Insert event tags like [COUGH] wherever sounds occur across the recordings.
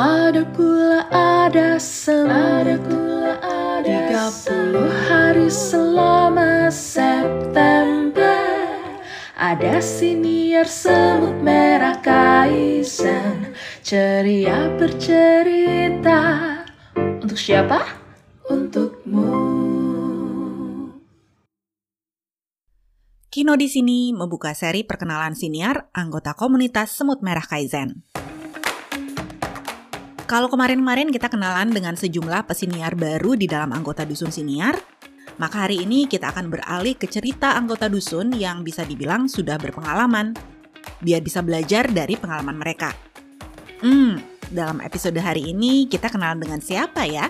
Ada pula ada sem Ada pula ada 30 hari selama September. Ada siniar semut merah kaizen Ceria bercerita. Untuk siapa? Untukmu. Kino di sini membuka seri perkenalan siniar anggota komunitas Semut Merah Kaizen. Kalau kemarin-kemarin kita kenalan dengan sejumlah pesiniar baru di dalam anggota dusun siniar, maka hari ini kita akan beralih ke cerita anggota dusun yang bisa dibilang sudah berpengalaman, biar bisa belajar dari pengalaman mereka. Hmm, dalam episode hari ini kita kenalan dengan siapa ya?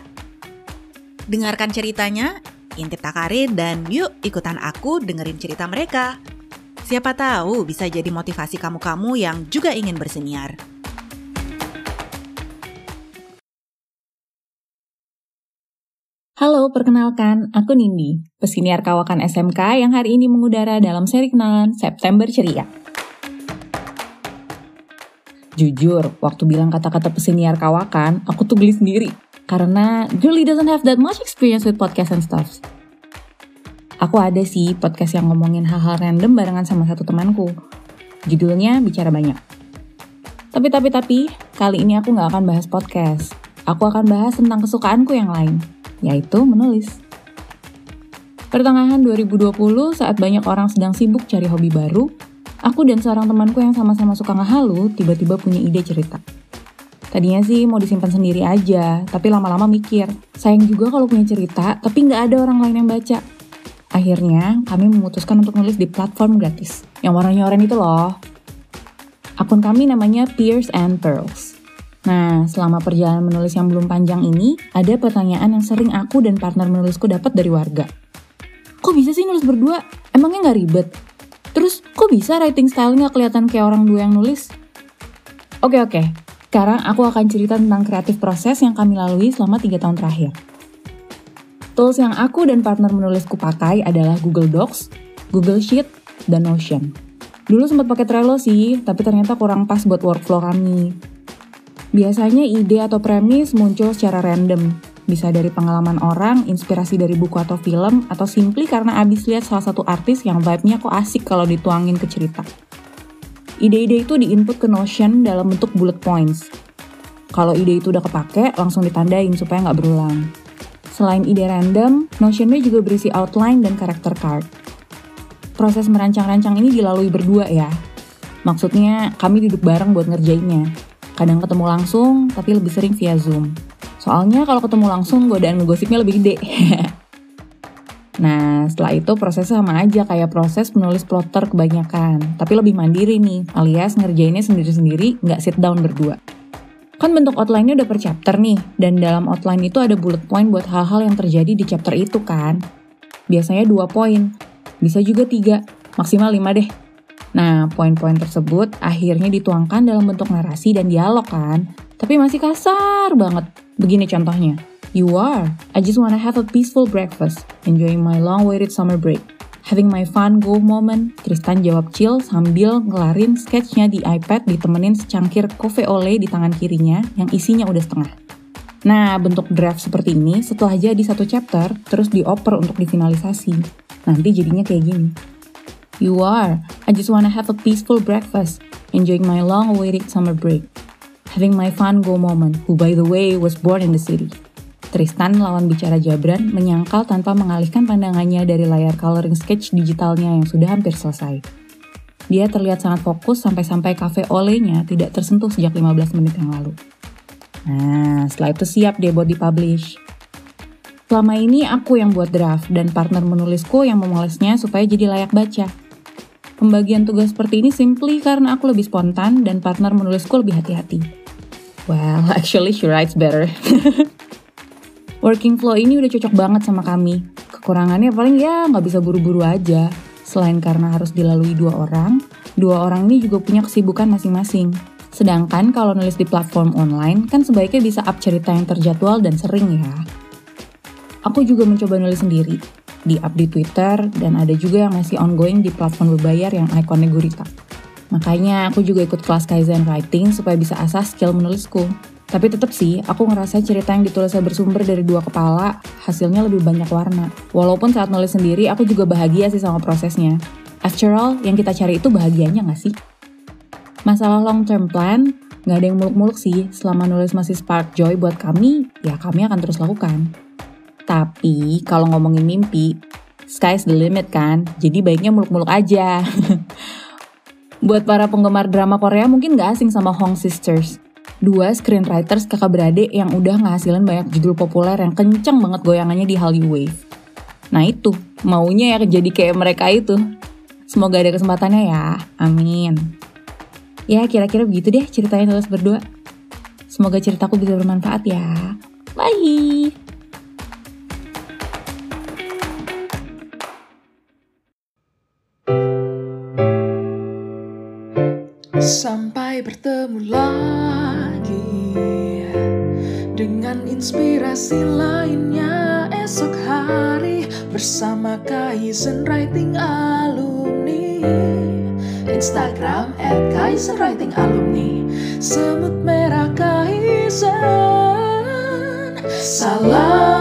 Dengarkan ceritanya intip Takare dan yuk ikutan aku dengerin cerita mereka. Siapa tahu bisa jadi motivasi kamu-kamu yang juga ingin berseniar. Halo, perkenalkan, aku Nindi, pesiniar kawakan SMK yang hari ini mengudara dalam seri kenalan September Ceria. Jujur, waktu bilang kata-kata pesiniar kawakan, aku tuh geli sendiri karena Julie doesn't have that much experience with podcast and stuff. Aku ada sih podcast yang ngomongin hal-hal random barengan sama satu temanku. Judulnya Bicara Banyak. Tapi, tapi, tapi, kali ini aku nggak akan bahas podcast. Aku akan bahas tentang kesukaanku yang lain, yaitu menulis. Pertengahan 2020, saat banyak orang sedang sibuk cari hobi baru, aku dan seorang temanku yang sama-sama suka ngehalu tiba-tiba punya ide cerita. Tadinya sih mau disimpan sendiri aja, tapi lama-lama mikir, sayang juga kalau punya cerita, tapi nggak ada orang lain yang baca. Akhirnya, kami memutuskan untuk nulis di platform gratis, yang warnanya oranye itu loh. Akun kami namanya Peers and Pearls. Nah, selama perjalanan menulis yang belum panjang ini, ada pertanyaan yang sering aku dan partner menulisku dapat dari warga. Kok bisa sih nulis berdua? Emangnya nggak ribet? Terus, kok bisa writing style nggak kelihatan kayak orang dua yang nulis? Oke, oke. Sekarang aku akan cerita tentang kreatif proses yang kami lalui selama 3 tahun terakhir. Tools yang aku dan partner menulisku pakai adalah Google Docs, Google Sheet, dan Notion. Dulu sempat pakai Trello sih, tapi ternyata kurang pas buat workflow kami. Biasanya ide atau premis muncul secara random, bisa dari pengalaman orang, inspirasi dari buku atau film, atau simply karena abis lihat salah satu artis yang vibe-nya kok asik kalau dituangin ke cerita. Ide-ide itu diinput ke Notion dalam bentuk bullet points. Kalau ide itu udah kepake, langsung ditandain supaya nggak berulang. Selain ide random, Notionnya juga berisi outline dan karakter card. Proses merancang-rancang ini dilalui berdua ya. Maksudnya, kami duduk bareng buat ngerjainnya. Kadang ketemu langsung, tapi lebih sering via Zoom. Soalnya kalau ketemu langsung, godaan ngegosipnya lebih gede. [LAUGHS] Nah, setelah itu prosesnya sama aja kayak proses menulis plotter kebanyakan. Tapi lebih mandiri nih, alias ngerjainnya sendiri-sendiri, nggak sit down berdua. Kan bentuk outline-nya udah per chapter nih, dan dalam outline itu ada bullet point buat hal-hal yang terjadi di chapter itu kan. Biasanya dua poin, bisa juga tiga, maksimal lima deh. Nah, poin-poin tersebut akhirnya dituangkan dalam bentuk narasi dan dialog kan, tapi masih kasar banget. Begini contohnya. You are. I just wanna have a peaceful breakfast, enjoying my long-awaited summer break. Having my fun go moment, Tristan jawab chill sambil ngelarin sketchnya di iPad ditemenin secangkir coffee ole di tangan kirinya yang isinya udah setengah. Nah, bentuk draft seperti ini setelah jadi satu chapter, terus dioper untuk difinalisasi. Nanti jadinya kayak gini. You are. I just wanna have a peaceful breakfast, enjoying my long-awaited summer break. Having my fun go moment, who by the way was born in the city. Tristan lawan bicara Jabran menyangkal tanpa mengalihkan pandangannya dari layar coloring sketch digitalnya yang sudah hampir selesai. Dia terlihat sangat fokus sampai-sampai kafe olenya tidak tersentuh sejak 15 menit yang lalu. Nah, setelah itu siap dia buat dipublish. Selama ini aku yang buat draft dan partner menulisku yang memolesnya supaya jadi layak baca. Pembagian tugas seperti ini simply karena aku lebih spontan dan partner menulisku lebih hati-hati. Well, [LAUGHS] actually she writes better. [LAUGHS] Working flow ini udah cocok banget sama kami. Kekurangannya paling ya nggak bisa buru-buru aja. Selain karena harus dilalui dua orang, dua orang ini juga punya kesibukan masing-masing. Sedangkan kalau nulis di platform online, kan sebaiknya bisa up cerita yang terjadwal dan sering ya. Aku juga mencoba nulis sendiri, di up di Twitter, dan ada juga yang masih ongoing di platform berbayar yang ikonnya gurita. Makanya aku juga ikut kelas Kaizen Writing supaya bisa asah skill menulisku. Tapi tetap sih, aku ngerasa cerita yang ditulisnya bersumber dari dua kepala, hasilnya lebih banyak warna. Walaupun saat nulis sendiri, aku juga bahagia sih sama prosesnya. After all, yang kita cari itu bahagianya nggak sih? Masalah long term plan, nggak ada yang muluk-muluk sih. Selama nulis masih spark joy buat kami, ya kami akan terus lakukan. Tapi, kalau ngomongin mimpi, sky's the limit kan, jadi baiknya muluk-muluk aja. [LAUGHS] buat para penggemar drama Korea mungkin nggak asing sama Hong Sisters dua screenwriters kakak beradik yang udah ngasilin banyak judul populer yang kenceng banget goyangannya di Hallyu Wave. Nah itu, maunya ya jadi kayak mereka itu. Semoga ada kesempatannya ya, amin. Ya kira-kira begitu deh ceritanya terus berdua. Semoga ceritaku bisa bermanfaat ya. Bye! Bertemu lagi Dengan inspirasi lainnya esok hari Bersama Kaizen Writing Alumni. Instagram at Kaizen Writing Alumni. Semut merah Kaizen. Salam